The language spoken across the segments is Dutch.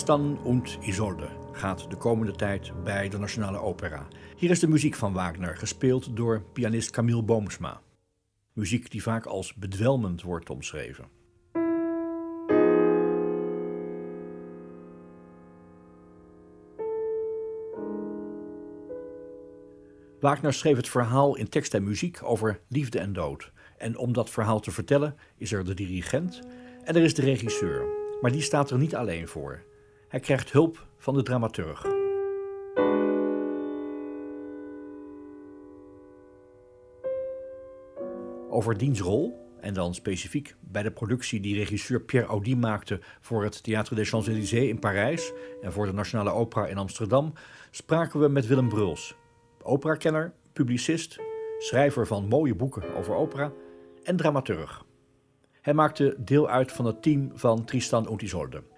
Tristan und Isolde gaat de komende tijd bij de Nationale Opera. Hier is de muziek van Wagner, gespeeld door pianist Camille Boomsma. Muziek die vaak als bedwelmend wordt omschreven. Wagner schreef het verhaal in tekst en muziek over liefde en dood. En om dat verhaal te vertellen is er de dirigent en er is de regisseur. Maar die staat er niet alleen voor. Hij krijgt hulp van de dramaturg. Over diens rol, en dan specifiek bij de productie die regisseur Pierre Audi maakte voor het Théâtre des Champs-Élysées in Parijs en voor de Nationale Opera in Amsterdam, spraken we met Willem Bruls, operakenner, publicist, schrijver van mooie boeken over opera en dramaturg. Hij maakte deel uit van het team van Tristan Isolde.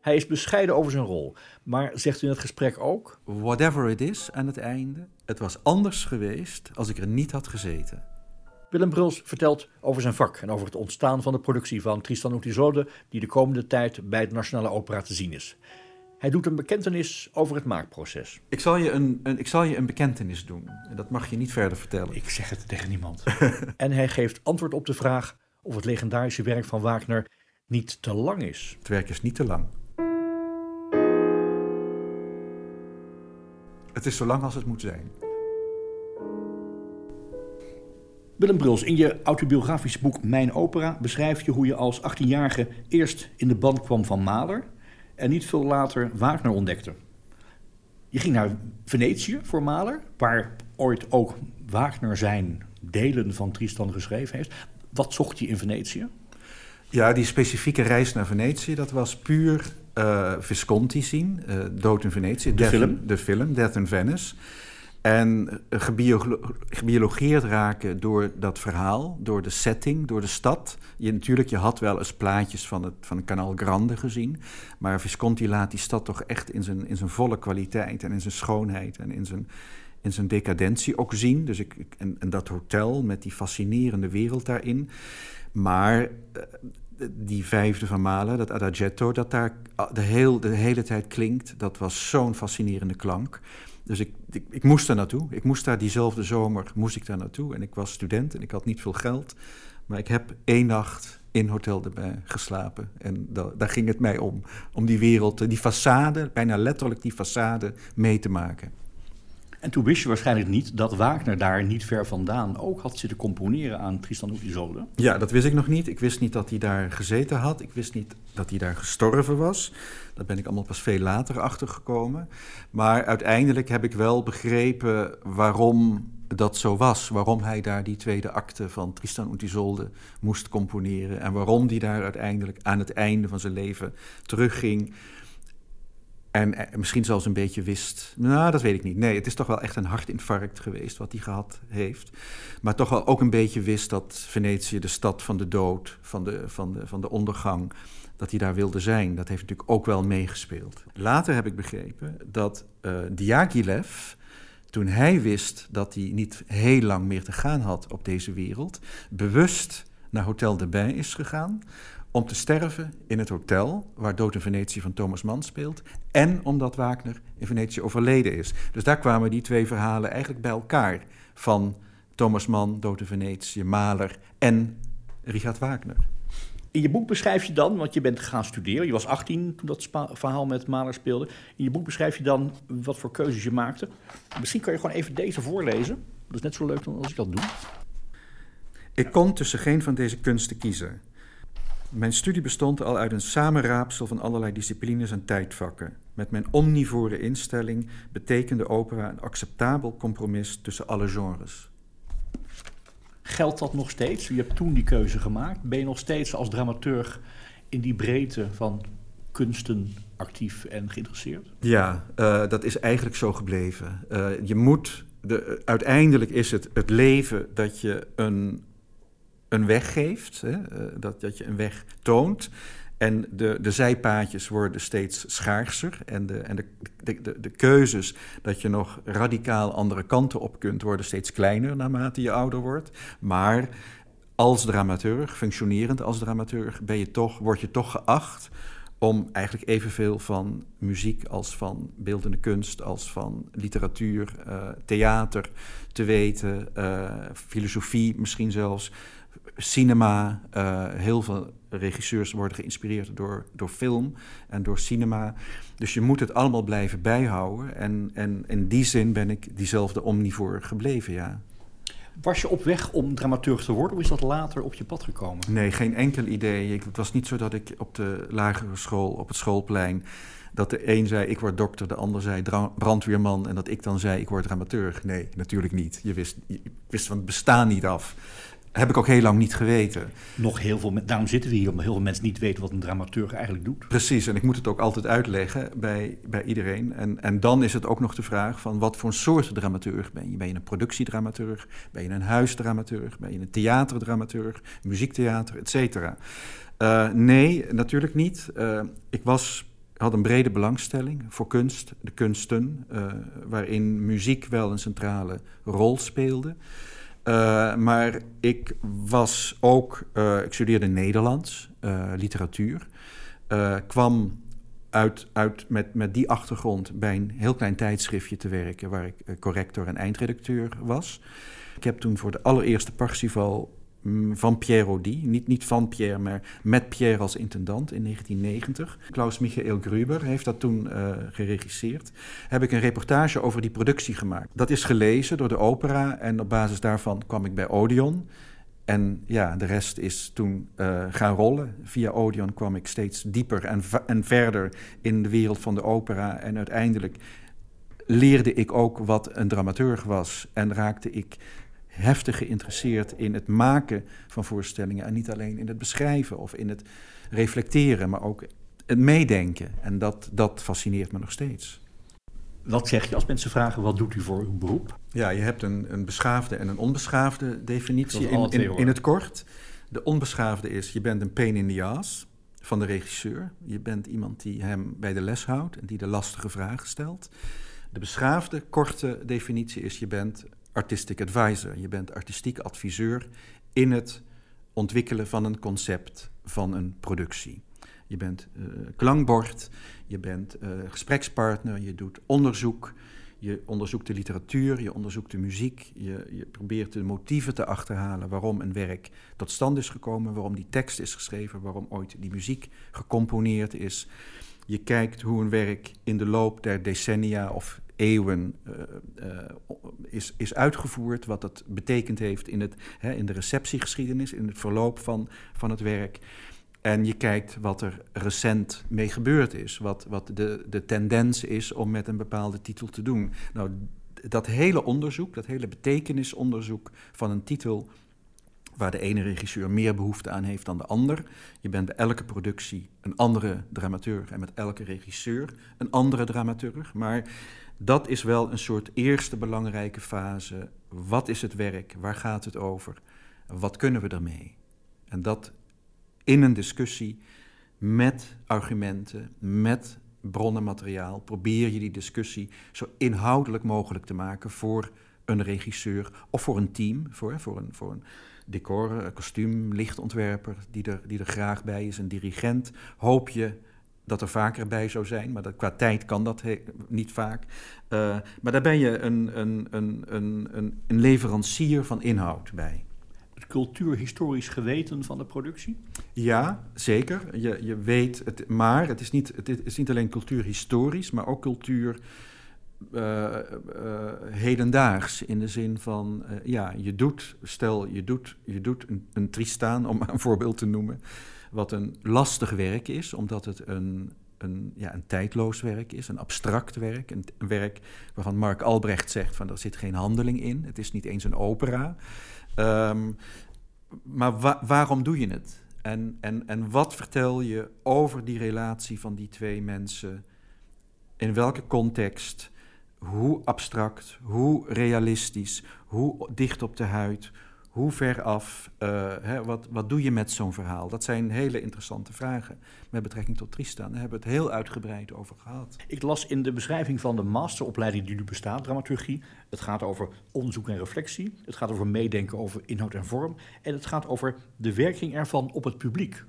Hij is bescheiden over zijn rol, maar zegt in het gesprek ook... Whatever it is aan het einde, het was anders geweest als ik er niet had gezeten. Willem Bruls vertelt over zijn vak en over het ontstaan van de productie van Tristan und Isolde, die de komende tijd bij de Nationale Opera te zien is. Hij doet een bekentenis over het maakproces. Ik zal je een, een, ik zal je een bekentenis doen. En dat mag je niet verder vertellen. Ik zeg het tegen niemand. en hij geeft antwoord op de vraag of het legendarische werk van Wagner niet te lang is. Het werk is niet te lang. Het is zo lang als het moet zijn. Willem Bruls, in je autobiografische boek Mijn Opera beschrijf je hoe je als 18-jarige eerst in de band kwam van Mahler en niet veel later Wagner ontdekte. Je ging naar Venetië voor Mahler, waar ooit ook Wagner zijn delen van Tristan geschreven heeft. Wat zocht hij in Venetië? Ja, die specifieke reis naar Venetië, dat was puur uh, Visconti zien, uh, Dood in Venetië. De film? de film, Death in Venice. En uh, gebiologeerd raken door dat verhaal, door de setting, door de stad. Je, natuurlijk, je had wel eens plaatjes van het, van het Canal Grande gezien. Maar Visconti laat die stad toch echt in zijn, in zijn volle kwaliteit en in zijn schoonheid en in zijn, in zijn decadentie ook zien. Dus ik, en, en dat hotel met die fascinerende wereld daarin. Maar die vijfde van Malen, dat adagietto, dat daar de, heel, de hele tijd klinkt, dat was zo'n fascinerende klank. Dus ik, ik, ik, moest daar naartoe. Ik moest daar diezelfde zomer moest ik daar naartoe. En ik was student en ik had niet veel geld. Maar ik heb één nacht in Hotel de geslapen. En da, daar ging het mij om. Om die wereld, die façade, bijna letterlijk die façade mee te maken. En toen wist je waarschijnlijk niet dat Wagner daar niet ver vandaan ook had zitten componeren aan Tristan und Isolde. Ja, dat wist ik nog niet. Ik wist niet dat hij daar gezeten had. Ik wist niet dat hij daar gestorven was. Daar ben ik allemaal pas veel later achter gekomen. Maar uiteindelijk heb ik wel begrepen waarom dat zo was. Waarom hij daar die tweede acte van Tristan und Isolde moest componeren. En waarom hij daar uiteindelijk aan het einde van zijn leven terugging en eh, misschien zelfs een beetje wist. Nou, dat weet ik niet. Nee, het is toch wel echt een hartinfarct geweest wat hij gehad heeft. Maar toch wel ook een beetje wist dat Venetië de stad van de dood, van de, van de, van de ondergang, dat hij daar wilde zijn. Dat heeft natuurlijk ook wel meegespeeld. Later heb ik begrepen dat uh, Diaghilev, toen hij wist dat hij niet heel lang meer te gaan had op deze wereld, bewust naar Hotel de Bain is gegaan om te sterven in het hotel waar Dood in Venetië van Thomas Mann speelt. En omdat Wagner in Venetië overleden is. Dus daar kwamen die twee verhalen eigenlijk bij elkaar. Van Thomas Mann, Dood in Venetië, Mahler en Richard Wagner. In je boek beschrijf je dan, want je bent gaan studeren, je was 18 toen dat verhaal met Mahler speelde. In je boek beschrijf je dan wat voor keuzes je maakte. Misschien kan je gewoon even deze voorlezen. Dat is net zo leuk als ik dat doe. Ik kon tussen geen van deze kunsten kiezen. Mijn studie bestond al uit een samenraapsel van allerlei disciplines en tijdvakken. Met mijn omnivore instelling betekende opera een acceptabel compromis tussen alle genres. Geldt dat nog steeds? U hebt toen die keuze gemaakt. Ben je nog steeds als dramaturg in die breedte van kunsten actief en geïnteresseerd? Ja, uh, dat is eigenlijk zo gebleven. Uh, je moet, de, uiteindelijk is het het leven dat je een, een weg geeft, hè? Uh, dat, dat je een weg toont. En de, de zijpaadjes worden steeds schaarser. En, de, en de, de, de, keuzes dat je nog radicaal andere kanten op kunt, worden steeds kleiner naarmate je ouder wordt. Maar als dramaturg, functionerend als dramaturg, ben je toch, word je toch geacht om eigenlijk evenveel van muziek als van beeldende kunst, als van literatuur, uh, theater te weten, uh, filosofie misschien zelfs, cinema. Uh, heel veel regisseurs worden geïnspireerd door, door film en door cinema. Dus je moet het allemaal blijven bijhouden. En, en in die zin ben ik diezelfde omnivoor gebleven, ja. Was je op weg om dramaturg te worden of is dat later op je pad gekomen? Nee, geen enkel idee. Ik, het was niet zo dat ik op de lagere school, op het schoolplein, dat de een zei ik word dokter, de ander zei brandweerman en dat ik dan zei ik word dramaturg. Nee, natuurlijk niet. Je wist, je wist van het bestaan niet af heb ik ook heel lang niet geweten. Nog heel veel, daarom zitten we hier, omdat heel veel mensen niet weten wat een dramaturg eigenlijk doet. Precies, en ik moet het ook altijd uitleggen bij, bij iedereen. En, en dan is het ook nog de vraag van wat voor een soort dramaturg ben je? Ben je een productiedramaturg? Ben je een huisdramaturg? Ben je een theaterdramaturg? Muziektheater, et cetera? Uh, nee, natuurlijk niet. Uh, ik was had een brede belangstelling voor kunst, de kunsten, uh, waarin muziek wel een centrale rol speelde. Uh, maar ik was ook, uh, ik studeerde Nederlands, uh, literatuur. kwam uit, uit met, met die achtergrond bij een heel klein tijdschriftje te werken, waar ik corrector en eindredacteur was. Ik heb toen voor de allereerste Parsifal van Pierre Audi. Niet, niet van Pierre, maar met Pierre als intendant in 1990. Klaus Michael Gruber heeft dat toen uh, geregisseerd. Heb ik een reportage over die productie gemaakt. Dat is gelezen door de opera en op basis daarvan kwam ik bij Odeon. En ja, de rest is toen uh, gaan rollen. Via Odeon kwam ik steeds dieper en, en verder in de wereld van de opera. En uiteindelijk leerde ik ook wat een dramaturg was. En raakte ik heftig geïnteresseerd in het maken van voorstellingen. En niet alleen in het beschrijven of in het reflecteren, maar ook het meedenken. En dat, dat fascineert me nog steeds. Wat zeg je als mensen vragen, wat doet u voor uw beroep? Ja, je hebt een, een beschaafde en een onbeschaafde definitie in, in, in, het kort. De onbeschaafde is, je bent een pain in the ass van de regisseur. Je bent iemand die hem bij de les houdt en die de lastige vragen stelt. De beschaafde, korte definitie is, je bent artistic advisor. Je bent artistiek adviseur in het ontwikkelen van een concept van een productie. Je bent uh, klankbord, je bent uh, gesprekspartner, je doet onderzoek, je onderzoekt de literatuur, je onderzoekt de muziek, je, je, probeert de motieven te achterhalen waarom een werk tot stand is gekomen, waarom die tekst is geschreven, waarom ooit die muziek gecomponeerd is. Je kijkt hoe een werk in de loop der decennia of eeuwen uh, uh, is, is uitgevoerd, wat dat betekend heeft in, het, hè, in de receptiegeschiedenis, in het verloop van, van het werk. En je kijkt wat er recent mee gebeurd is, wat, wat de, de tendens is om met een bepaalde titel te doen. Nou, dat hele onderzoek, dat hele betekenisonderzoek van een titel, waar de ene regisseur meer behoefte aan heeft dan de ander. Je bent bij elke productie een andere dramaturg en met elke regisseur een andere dramaturg. Maar dat is wel een soort eerste belangrijke fase. Wat is het werk? Waar gaat het over? Wat kunnen we ermee? En dat in een discussie met argumenten, met bronnenmateriaal, probeer je die discussie zo inhoudelijk mogelijk te maken voor een regisseur of voor een team, voor, voor, een, voor een decor, kostuum, lichtontwerper die er, die er graag bij is, een dirigent. Hoop je dat er vaker bij zou zijn, maar dat, qua tijd kan dat niet vaak. Uh, maar daar ben je een, een, een, een, een leverancier van inhoud bij. Het cultuurhistorisch geweten van de productie? Ja, zeker. Je, je weet het, maar het is, niet, het is niet alleen cultuurhistorisch, maar ook cultuur. Uh, uh, hedendaags in de zin van, ja, je doet, stel je doet, je doet een, een Tristaan, om een voorbeeld te noemen, wat een lastig werk is, omdat het een een, ja, een tijdloos werk is, een abstract werk. Een, werk waarvan Mark Albrecht zegt van er zit geen handeling in. Het is niet eens een opera. Um, maar waarom doe je het? En, en, en wat vertel je over die relatie van die twee mensen? In welke context? Hoe abstract? Hoe realistisch? Hoe dicht op de huid? Hoe ver af? Uh, hè, wat, wat doe je met zo'n verhaal? Dat zijn hele interessante vragen met betrekking tot Tristan. Daar hebben we het heel uitgebreid over gehad. Ik las in de beschrijving van de masteropleiding die nu bestaat, dramaturgie. Het gaat over onderzoek en reflectie. Het gaat over meedenken over inhoud en vorm. En het gaat over de werking ervan op het publiek.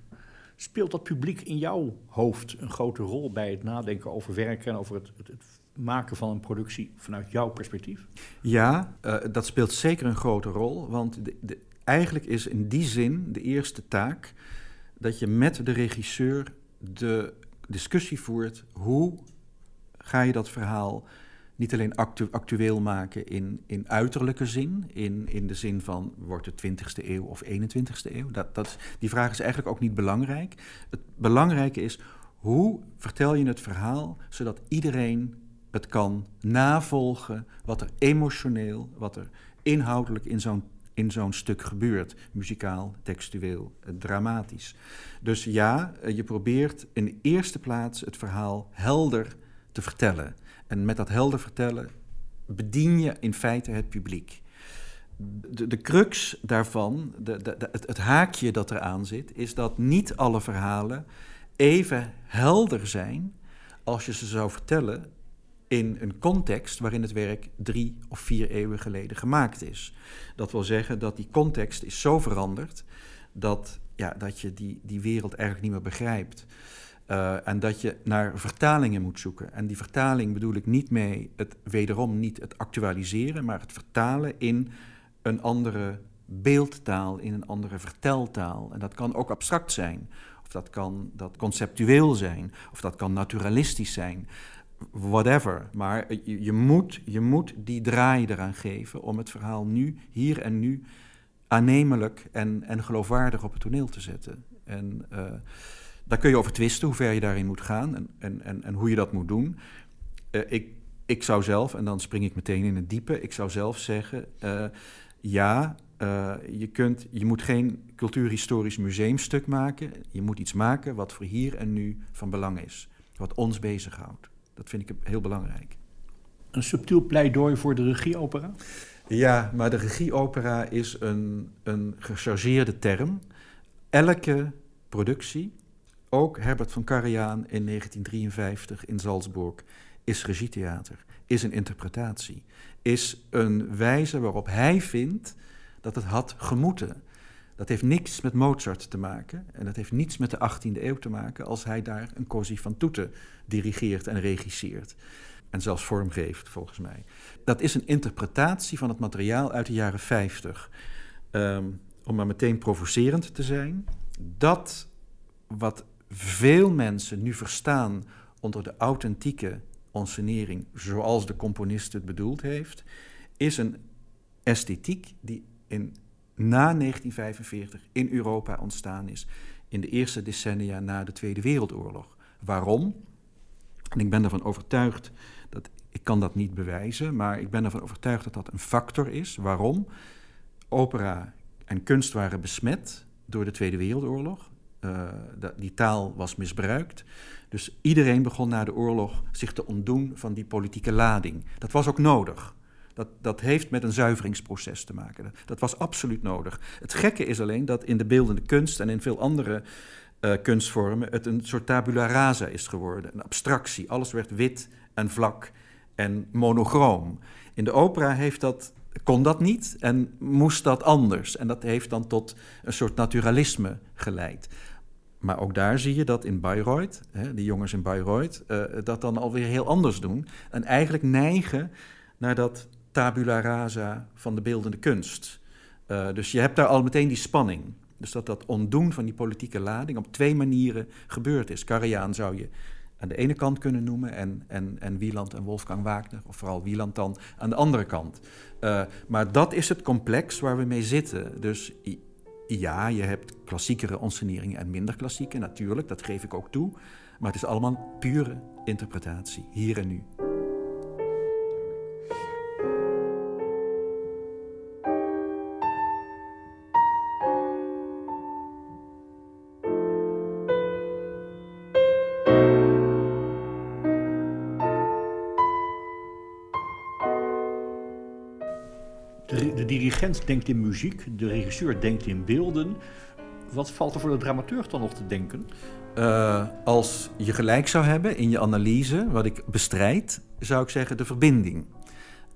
Speelt dat publiek in jouw hoofd een grote rol bij het nadenken over werken en over het, het maken van een productie vanuit jouw perspectief? Ja, uh, dat speelt zeker een grote rol. Want de, eigenlijk is in die zin de eerste taak dat je met de regisseur de discussie voert. Hoe ga je dat verhaal niet alleen actu actueel maken in, in uiterlijke zin, in, in de zin van wordt het 20e eeuw of 21e eeuw. Dat, dat, die vraag is eigenlijk ook niet belangrijk. Het belangrijke is hoe vertel je het verhaal zodat iedereen het kan navolgen wat er emotioneel, wat er inhoudelijk in zo'n in zo'n stuk gebeurt. Muzikaal, textueel, eh, dramatisch. Dus ja, eh, je probeert in de eerste plaats het verhaal helder te vertellen. En met dat helder vertellen bedien je in feite het publiek. De, de crux daarvan, de, de, het, het haakje dat eraan zit, is dat niet alle verhalen even helder zijn als je ze zou vertellen in een context waarin het werk drie of vier eeuwen geleden gemaakt is. Dat wil zeggen dat die context is zo veranderd dat, ja, dat je die, die wereld eigenlijk niet meer begrijpt. Uh, en dat je naar vertalingen moet zoeken. En die vertaling bedoel ik niet mee het wederom niet het actualiseren, maar het vertalen in een andere beeldtaal, in een andere verteltaal. En dat kan ook abstract zijn, of dat kan dat conceptueel zijn, of dat kan naturalistisch zijn whatever. Maar je, je, moet, je moet die draai eraan geven om het verhaal nu, hier en nu, aannemelijk en, en geloofwaardig op het toneel te zetten. En uh, daar kun je over twisten hoe ver je daarin moet gaan en, en, en, en hoe je dat moet doen. Uh, ik, ik zou zelf, en dan spring ik meteen in het diepe, ik zou zelf zeggen, uh, ja, je, kunt, je moet geen cultuurhistorisch museumstuk maken. Je moet iets maken wat voor hier en nu van belang is, wat ons bezighoudt. Dat vind ik heel belangrijk. Een subtiel pleidooi voor de regieopera? Ja, maar de regieopera is een, een gechargeerde term. Elke productie, ook Herbert van Karajan in 1953 in Salzburg, is regietheater, is een interpretatie, is een wijze waarop hij vindt dat het had gemoeten. Dat heeft niks met Mozart te maken en dat heeft niets met de 18e eeuw te maken als hij daar een Così van Toeten dirigeert en regisseert. En zelfs vormgeeft, volgens mij. Dat is een interpretatie van het materiaal uit de jaren 50. Ehm, om maar meteen provocerend te zijn. Dat wat veel mensen nu verstaan onder de authentieke onscenering, zoals de componist het bedoeld heeft, is een esthetiek die in na 1945 in Europa ontstaan is. In de eerste decennia na de Tweede Wereldoorlog. Waarom? En ik ben ervan overtuigd dat ik kan dat niet bewijzen, maar ik ben ervan overtuigd dat dat een factor is. Waarom? Opera en kunst waren besmet door de Tweede Wereldoorlog. Uh, die taal was misbruikt. Dus iedereen begon na de oorlog zich te ontdoen van die politieke lading. Dat was ook nodig. Dat, dat heeft met een zuiveringsproces te maken. Dat was absoluut nodig. Het gekke is alleen dat in de beeldende kunst en in veel andere uh, kunstvormen het een soort tabula rasa is geworden. Een abstractie. Alles werd wit en vlak en monochroom. In de opera heeft dat, kon dat niet en moest dat anders. En dat heeft dan tot een soort naturalisme geleid. Maar ook daar zie je dat in Bayreuth, hè, die jongens in Bayreuth, uh, dat dan alweer heel anders doen. En eigenlijk neigen naar dat tabula rasa van de beeldende kunst. Uh, dus je hebt daar al meteen die spanning. Dus dat dat ontdoen van die politieke lading op twee manieren gebeurd is. Karajan zou je aan de ene kant kunnen noemen en, en, en Wieland en Wolfgang Wagner, of vooral Wieland dan, aan de andere kant. Uh, maar dat is het complex waar we mee zitten. Dus ja, je hebt klassiekere onsceneringen en minder klassieke, natuurlijk, dat geef ik ook toe. Maar het is allemaal pure interpretatie, hier en nu. Denkt in muziek, de regisseur denkt in beelden. Wat valt er voor de dramaturg dan nog te denken? Uh, als je gelijk zou hebben in je analyse, wat ik bestrijd, zou ik zeggen de verbinding.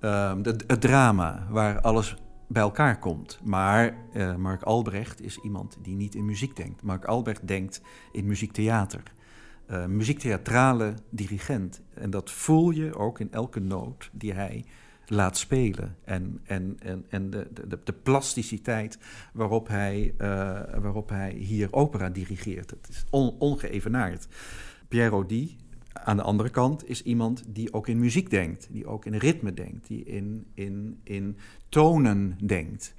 Uh, de, het drama, waar alles bij elkaar komt. Maar uh, Mark Albrecht is iemand die niet in muziek denkt. Mark Albrecht denkt in muziektheater. Uh, muziektheatrale dirigent. En dat voel je ook in elke noot die hij laat spelen. En, en, en, en de, de, de plasticiteit waarop hij, uh, waarop hij hier opera dirigeert. Het is on, ongeëvenaard. Pierre aan de andere kant, is iemand die ook in muziek denkt. Die ook in ritme denkt. Die in, in, in tonen denkt.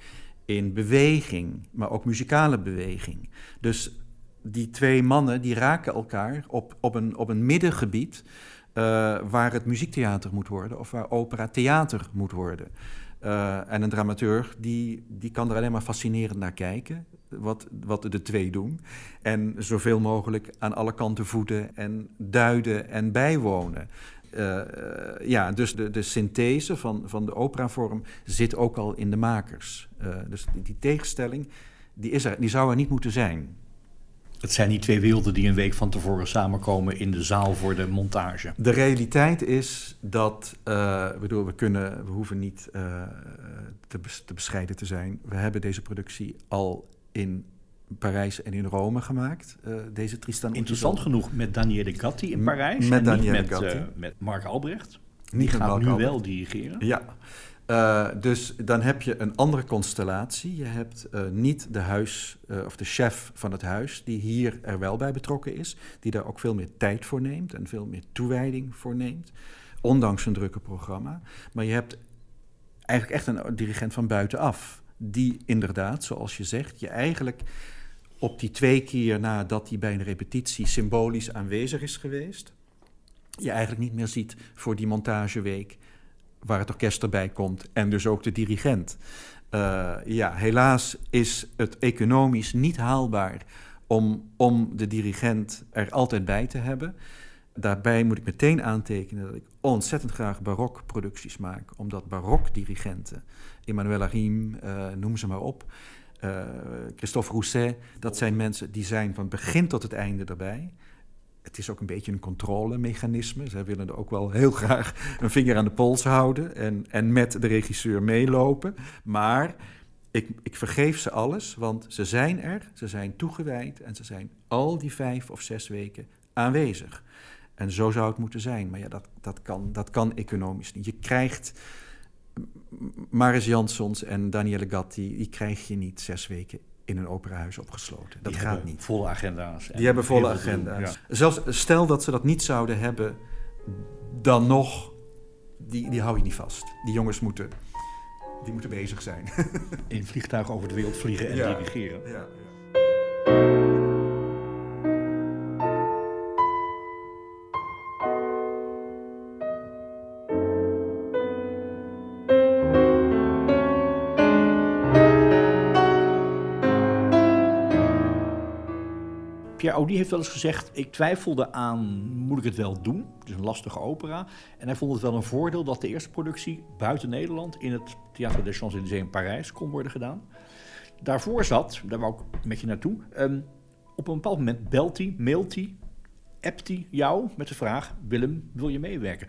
In beweging, maar ook muzikale beweging. Dus die twee mannen die raken elkaar op, op, een, op een middengebied... Uh, waar het muziektheater moet worden of waar opera theater moet worden. Uh, en een dramaturg die, die kan er alleen maar fascinerend naar kijken, wat, wat de twee doen. En zoveel mogelijk aan alle kanten voeden en duiden en bijwonen. Uh, ja, dus de, de synthese van, van de operavorm zit ook al in de makers. dus die, die tegenstelling, die, is er, die zou er niet moeten zijn. Het zijn die twee werelden die een week van tevoren samenkomen in de zaal voor de montage. De realiteit is dat, uh, bedoel, we, kunnen, we hoeven niet uh, te, te, bescheiden te zijn. We hebben deze productie al in Parijs en in Rome gemaakt, uh, deze Tristan Interessant genoeg met Daniele Gatti in Parijs. Met Daniele met, Gatti. met Mark Albrecht. Die niet gaat nu wel dirigeren. Ja. Uh, dus dan heb je een andere constellatie. Je hebt uh, niet de huis uh, of de chef van het huis die hier er wel bij betrokken is, die daar ook veel meer tijd voor neemt en veel meer toewijding voor neemt, ondanks een drukke programma. Maar je hebt eigenlijk echt een dirigent van buitenaf, die inderdaad, zoals je zegt, je eigenlijk op die twee keer nadat hij bij een repetitie symbolisch aanwezig is geweest, je eigenlijk niet meer ziet voor die montageweek waar het orkest erbij komt en dus ook de dirigent. Uh, ja, helaas is het economisch niet haalbaar om, om de dirigent er altijd bij te hebben. Daarbij moet ik meteen aantekenen dat ik ontzettend graag barokproducties maak, omdat barokdirigenten, Emmanuel Riem, uh, noem ze maar op, uh, Christophe Rousset, dat zijn mensen die zijn van begin tot het einde erbij het is ook een beetje een controlemechanisme. Zij willen er ook wel heel graag een vinger aan de pols houden en, en met de regisseur meelopen. Maar ik, ik vergeef ze alles, want ze zijn er, ze zijn toegewijd en ze zijn al die vijf of zes weken aanwezig. En zo zou het moeten zijn. Maar ja, dat, dat, kan, dat kan economisch niet. Je krijgt Maris Jansons en Daniele Gatti, die krijg je niet zes weken in een operahuis opgesloten. Dat die gaat niet. Volle agenda's. Die hebben volle agenda's. Ja. Zelfs stel dat ze dat niet zouden hebben, dan nog, die, die hou je niet vast. Die jongens moeten, die moeten bezig zijn. in vliegtuig over de wereld vliegen en ja. dirigeren. Ja, Pierre Audi heeft wel eens gezegd: Ik twijfelde aan, moet ik het wel doen? Het is een lastige opera. En hij vond het wel een voordeel dat de eerste productie buiten Nederland in het Théâtre des Champs-Élysées in Parijs kon worden gedaan. Daarvoor zat, daar wou ik met je naartoe, um, op een bepaald moment belt hij, mailt hij, appt hij jou met de vraag: Willem, wil je meewerken?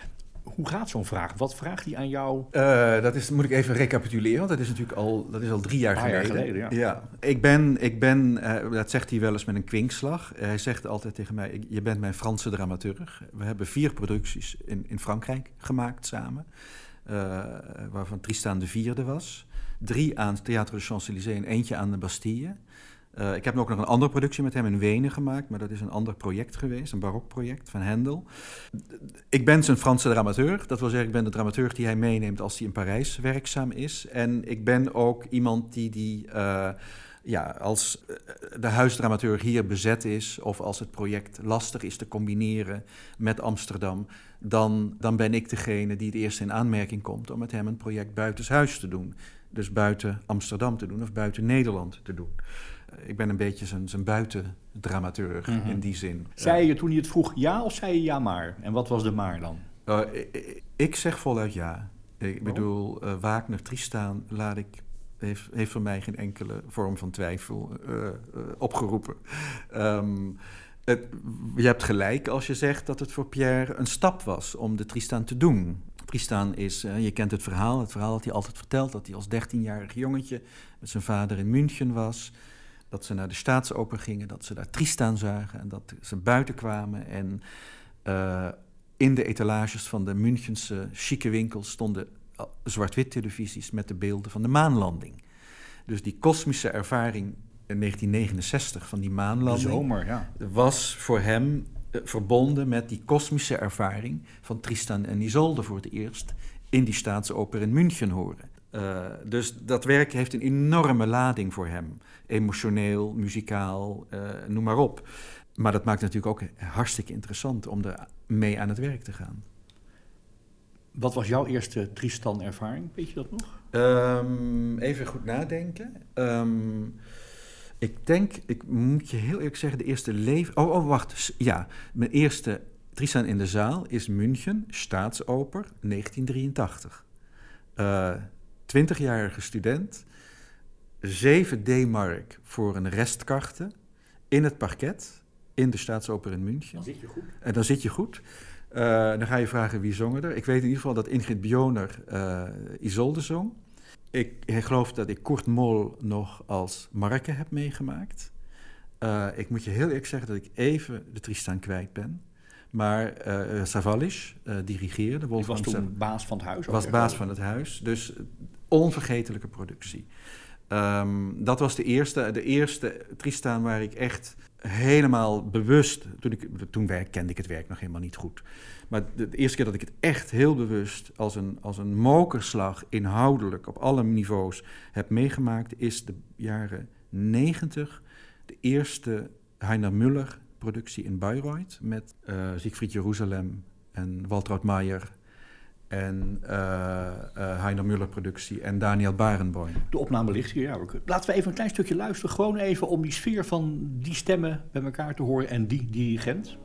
Hoe gaat zo'n vraag? Wat vraagt hij aan jou? Uh, dat is, moet ik even recapituleren, want dat is natuurlijk al, dat is al drie jaar geleden. jaar geleden, ja. ja. Ik ben, ik ben uh, dat zegt hij wel eens met een kwinkslag. Uh, hij zegt altijd tegen mij, je bent mijn Franse dramaturg. We hebben vier producties in, in Frankrijk gemaakt samen. waarvan Tristan de vierde was. Drie aan het Théâtre de Champs-Élysées en eentje aan de Bastille. Uh, ik heb ook nog een andere productie met hem in Wenen gemaakt, maar dat is een ander project geweest, een barokproject van Hendel. Ik ben zijn Franse dramateur, dat wil zeggen, ik ben de dramateur die hij meeneemt als hij in Parijs werkzaam is. En ik ben ook iemand die die uh, ja, als eh, de huisdramaturg hier bezet is of als het project lastig is te combineren met Amsterdam, dan, dan ben ik degene die het eerst in aanmerking komt om met hem een project buitenshuis te doen. Dus buiten Amsterdam te doen of buiten Nederland te doen. Eh, ik ben een beetje zijn, zijn buitendramaturg Mhm. in die zin. Zei je toen hij het vroeg ja of zei je ja maar? En wat was de maar dan? Uh, ik, ik zeg voluit ja. Ik Waarom? bedoel, uh, Wagner, Tristan, laat ik, heeft, heeft voor mij geen enkele vorm van twijfel uh, uh, opgeroepen. Um, het, je hebt gelijk als je zegt dat het voor Pierre een stap was om de Tristan te doen. Tristan is, je kent het verhaal, het verhaal dat hij altijd vertelt, dat hij als 13-jarig jongetje met zijn vader in München was. Dat ze naar de staatsoper gingen, dat ze daar Tristan zagen en dat ze buiten kwamen. En uh, in de etalages van de Münchense chique winkels stonden zwart-wit televisies met de beelden van de maanlanding. Dus die kosmische ervaring in 1969 van die maanlanding zomer, ja. was voor hem uh, verbonden met die kosmische ervaring van Tristan en Isolde voor het eerst in die staatsoper in München horen. Uh, dus dat werk heeft een enorme lading voor hem. Emotioneel, muzikaal, uh, noem maar op. Maar dat maakt het natuurlijk ook hartstikke interessant om er mee aan het werk te gaan. Wat was jouw eerste Tristan-ervaring? Weet je dat nog? Um, even goed nadenken. Um, ik denk, ik moet je heel eerlijk zeggen, de eerste leven. Oh, oh, wacht. Ja, mijn eerste Tristan in de zaal is München, Staatsoper, 1983. Uh, 20-jarige student, 7 D-mark voor een restkachte in het parket in de Staatsoper in München. Dan zit je goed. En dan zit je goed. Uh, dan ga je vragen wie zongen er. Ik weet in ieder geval dat Ingrid Bioner uh, Isolde zong. Ik, ik, geloof dat ik Kurt Mol nog als Marke heb meegemaakt. Uh, ik moet je heel eerlijk zeggen dat ik even de Tristan kwijt ben. Maar uh, Savalis uh, dirigeerde. Die was toen baas van het huis. Was baas van het huis. Dus onvergetelijke productie. Um, dat was de eerste, de eerste Tristan waar ik echt helemaal bewust... Toen, ik, toen werk, kende ik het werk nog helemaal niet goed. Maar de, eerste keer dat ik het echt heel bewust als een, als een mokerslag... inhoudelijk op alle niveaus heb meegemaakt... is de jaren 90 de eerste Heiner Müller productie in Bayreuth... met uh, Siegfried Jeruzalem en Waltraud Maier en uh, uh, Heiner Müller productie en Daniel Barenboim. De opname ligt hier. Ja. Laten we even een klein stukje luisteren. Gewoon even om die sfeer van die stemmen bij elkaar te horen en die dirigent.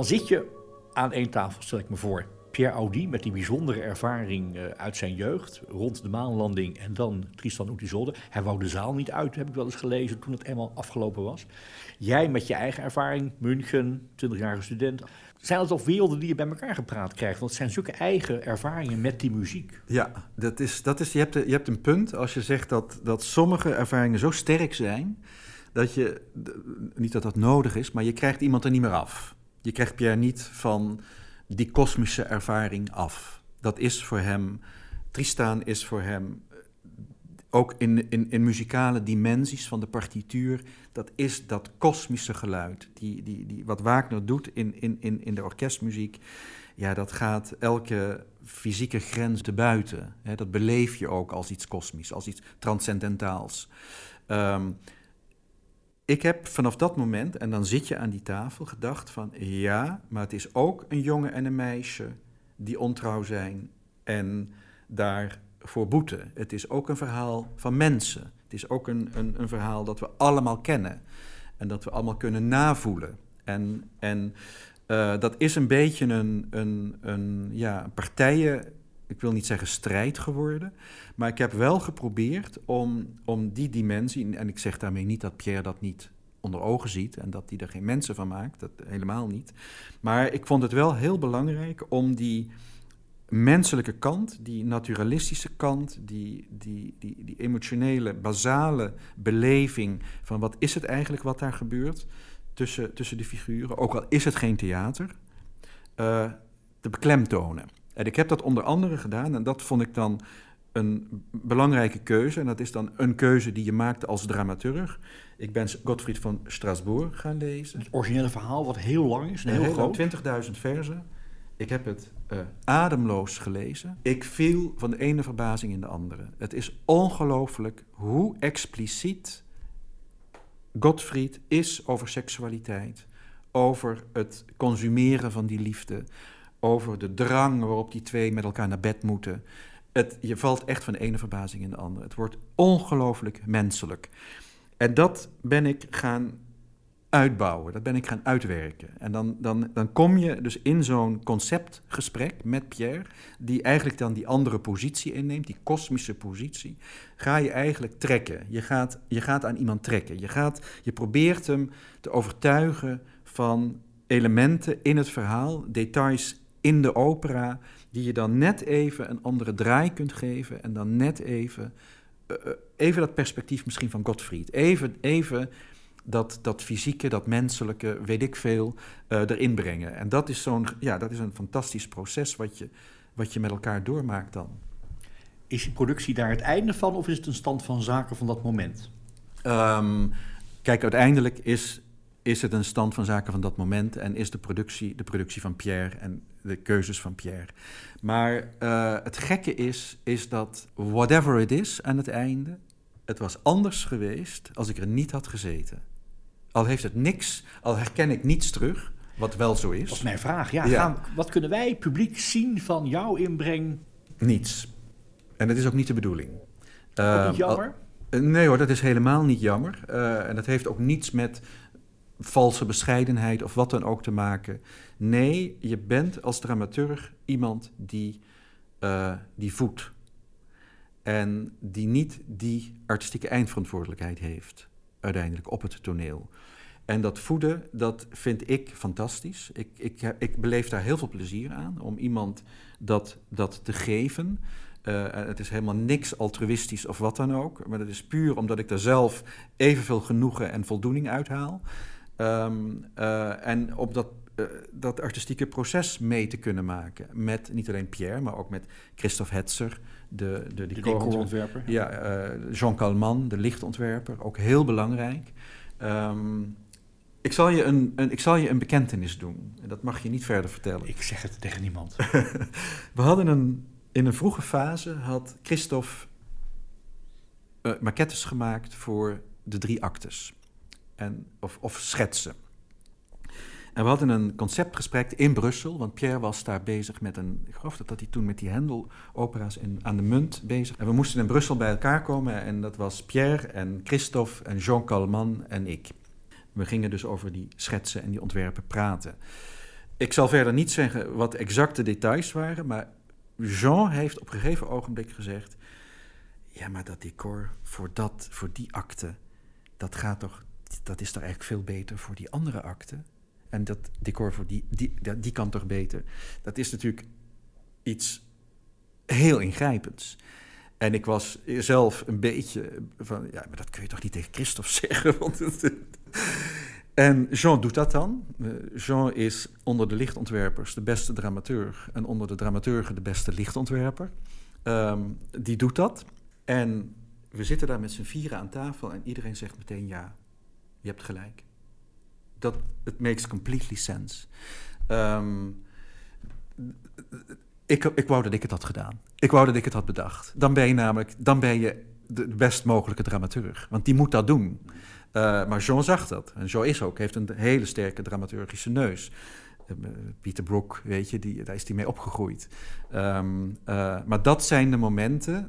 Dan zit je aan één tafel, stel ik me voor. Pierre Audi met die bijzondere ervaring uh, uit zijn jeugd rond de maanlanding en dan Tristan Oetizolde. Hij wou de zaal niet uit, heb ik wel eens gelezen toen het eenmaal afgelopen was. Jij met je eigen ervaring, München, 20-jarige student. Zijn het toch werelden die je bij elkaar gepraat krijgt? Want het zijn zulke eigen ervaringen met die muziek. Ja, dat is, dat is, je, hebt, je hebt een punt als je zegt dat, dat sommige ervaringen zo sterk zijn dat je, niet dat dat nodig is, maar je krijgt iemand er niet meer af. Je krijgt Pierre niet van die kosmische ervaring af. Dat is voor hem, Tristan is voor hem ook in, in, in muzikale dimensies van de partituur, dat is dat kosmische geluid. Die, die, die, wat Wagner doet in, in, in, in de orkestmuziek, ja, dat gaat elke fysieke grens te buiten. Dat beleef je ook als iets kosmisch, als iets transcendentaals. Um, ik heb vanaf dat moment, en dan zit je aan die tafel, gedacht van ja, maar het is ook een jongen en een meisje die ontrouw zijn en daarvoor boeten. Het is ook een verhaal van mensen. Het is ook een, een, een verhaal dat we allemaal kennen en dat we allemaal kunnen navoelen. En, en uh, dat is een beetje een, een, een ja, partijen, ik wil niet zeggen strijd geworden, maar ik heb wel geprobeerd om, om die dimensie, en ik zeg daarmee niet dat Pierre dat niet onder ogen ziet en dat hij er geen mensen van maakt, dat helemaal niet. Maar ik vond het wel heel belangrijk om die menselijke kant, die naturalistische kant, die, die, die, die emotionele, basale beleving van wat is het eigenlijk wat daar gebeurt tussen, tussen de figuren, ook al is het geen theater, uh, te beklemtonen. En ik heb dat onder andere gedaan en dat vond ik dan een belangrijke keuze. En dat is dan een keuze die je maakt als dramaturg. Ik ben Gottfried van Strasbourg gaan lezen. Het originele verhaal, wat heel lang is, heel, heel groot. 20.000 versen. Ik heb het uh, ademloos gelezen. Ik viel van de ene verbazing in de andere. Het is ongelooflijk hoe expliciet Gottfried is over seksualiteit, over het consumeren van die liefde, over de drang waarop die twee met elkaar naar bed moeten. Het, je valt echt van de ene verbazing in de andere. Het wordt ongelooflijk menselijk. En dat ben ik gaan uitbouwen, dat ben ik gaan uitwerken. En dan, dan, dan kom je dus in zo'n conceptgesprek met Pierre, die eigenlijk dan die andere positie inneemt, die kosmische positie, ga je eigenlijk trekken. Je gaat, je gaat aan iemand trekken. Je, gaat, je probeert hem te overtuigen van elementen in het verhaal, details in de opera, die je dan net even een andere draai kunt geven en dan net even, uh, even dat perspectief misschien van Gottfried. Even, even dat, dat fysieke, dat menselijke, weet ik veel, uh, erin brengen. En dat is, zo'n, ja, dat is een fantastisch proces wat je, wat je met elkaar doormaakt dan. Is die productie daar het einde van of is het een stand van zaken van dat moment? Um, kijk, uiteindelijk is, is het een stand van zaken van dat moment en is de productie de productie van Pierre en de keuzes van Pierre. Maar uh, het gekke is, is dat whatever it is aan het einde, het was anders geweest als ik er niet had gezeten. Al heeft het niks, al herken ik niets terug, wat wel zo is. Dat is mijn vraag. Ja, Gaan, wat kunnen wij publiek zien van jouw inbreng? Niets. En dat is ook niet de bedoeling. Uh, niet jammer? Nee hoor, dat is helemaal niet jammer. Uh, en dat heeft ook niets met valse bescheidenheid of wat dan ook te maken. Nee, je bent als dramaturg iemand die, uh, die voedt. En die niet die artistieke eindverantwoordelijkheid heeft, uiteindelijk op het toneel. En dat voeden, dat vind ik fantastisch. Ik, ik, ik beleef daar heel veel plezier aan om iemand dat, dat te geven. Uh, het is helemaal niks altruïstisch of wat dan ook. Maar dat is puur omdat ik er zelf evenveel genoegen en voldoening uithaal. Um, uh, en op dat, uh, dat artistieke proces mee te kunnen maken. Met niet alleen Pierre, maar ook met Christophe Hetzer, de, de, de decorontwerper. Ja, uh, Jean Calman, de lichtontwerper, ook heel belangrijk. Um, ik zal, je een, een, ik zal je een bekentenis doen. En dat mag je niet verder vertellen. Ik zeg het tegen niemand. We hadden een, in een vroege fase had Christophe maquettes gemaakt voor de drie actes en, of, of schetsen. En we hadden een conceptgesprek in Brussel, want Pierre was daar bezig met een, ik geloof dat hij toen met die Hendel-opera's aan de munt bezig. En we moesten in Brussel bij elkaar komen en dat was Pierre en Christophe en Jean Calman en ik. We gingen dus over die schetsen en die ontwerpen praten. Ik zal verder niet zeggen wat exacte details waren, maar Jean heeft op een gegeven ogenblik gezegd: Ja, maar dat decor voor, dat, voor die akte, dat, gaat toch, dat is toch eigenlijk veel beter voor die andere akte? En dat decor voor die, die, die kan toch beter? Dat is natuurlijk iets heel ingrijpends. En ik was zelf een beetje van, ja, maar dat kun je toch niet tegen Christophe zeggen? Want en Jean doet dat dan. Eh, Jean is onder de lichtontwerpers de beste dramateur en onder de dramaturgen de beste lichtontwerper. Ehm, die doet dat. En we zitten daar met z'n vieren aan tafel en iedereen zegt meteen ja, je hebt gelijk. Dat, it makes completely sense. Ehm, ik, ik wou dat ik het had gedaan. Ik wou dat ik het had bedacht. Dan ben je namelijk, dan ben je de best mogelijke dramaturg. Want die moet dat doen. Uh, maar Jean zag dat. En Jean is ook, heeft een hele sterke dramaturgische neus. Uh, Pieter Broek, weet je, die, daar is hij mee opgegroeid. Um, uh, maar dat zijn de momenten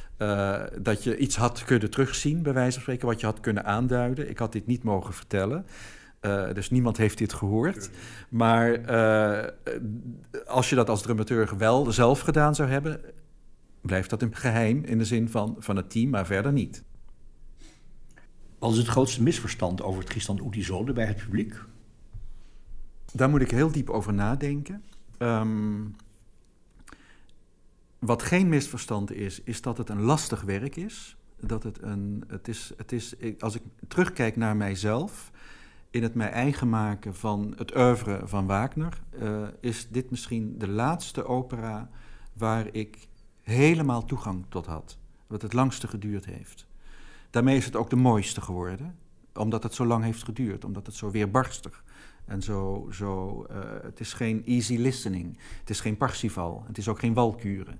dat je iets had kunnen terugzien, bij wijze van spreken, wat je had kunnen aanduiden. Ik had dit niet mogen vertellen. Dus niemand heeft dit gehoord. Maar als je dat als dramaturg wel zelf gedaan zou hebben, blijft dat een geheim in de zin van, van het team, maar verder niet. Wat is het grootste misverstand over Tristan Oetisode bij het publiek? Daar moet ik heel diep over nadenken. Um, wat geen misverstand is, is dat het een lastig werk is. Dat het een. Het is, het is, als ik terugkijk naar mijzelf, in het mij eigen maken van het oeuvre van Wagner, uh, is dit misschien de laatste opera waar ik helemaal toegang tot had. Wat het langste geduurd heeft. Daarmee is het ook de mooiste geworden, omdat het zo lang heeft geduurd, omdat het zo weerbarstig en zo. zo uh, het is geen easy listening, het is geen Parsifal, het is ook geen Walkuren.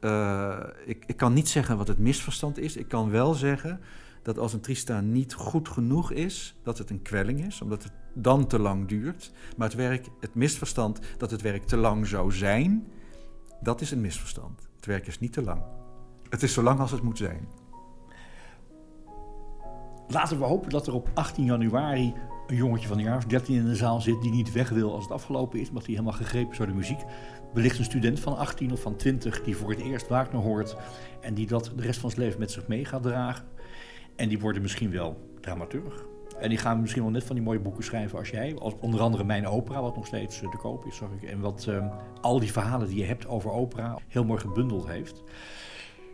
Uh, ik, ik kan niet zeggen wat het misverstand is, ik kan wel zeggen dat als een Tristan niet goed genoeg is, dat het een kwelling is, omdat het dan te lang duurt. Maar het werk, het misverstand dat het werk te lang zou zijn, dat is een misverstand. Het werk is niet te lang. Het is zo lang als het moet zijn. Laten we hopen dat er op 18 januari een jongetje van een jaar of 13 in de zaal zit die niet weg wil als het afgelopen is, omdat hij helemaal gegrepen is door de muziek. Wellicht een student van 18 of van 20 die voor het eerst Wagner hoort en die dat de rest van zijn leven met zich mee gaat dragen. En die worden misschien wel dramaturg. En die gaan misschien wel net van die mooie boeken schrijven als jij. Als onder andere Mijn Opera, wat nog steeds eh, te koop is, zag ik. En wat uh, al die verhalen die je hebt over opera heel mooi gebundeld heeft.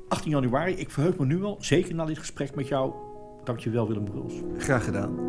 18 januari, ik verheug me nu wel, zeker na dit gesprek met jou. Dank je wel, Willem Bruls. Graag gedaan.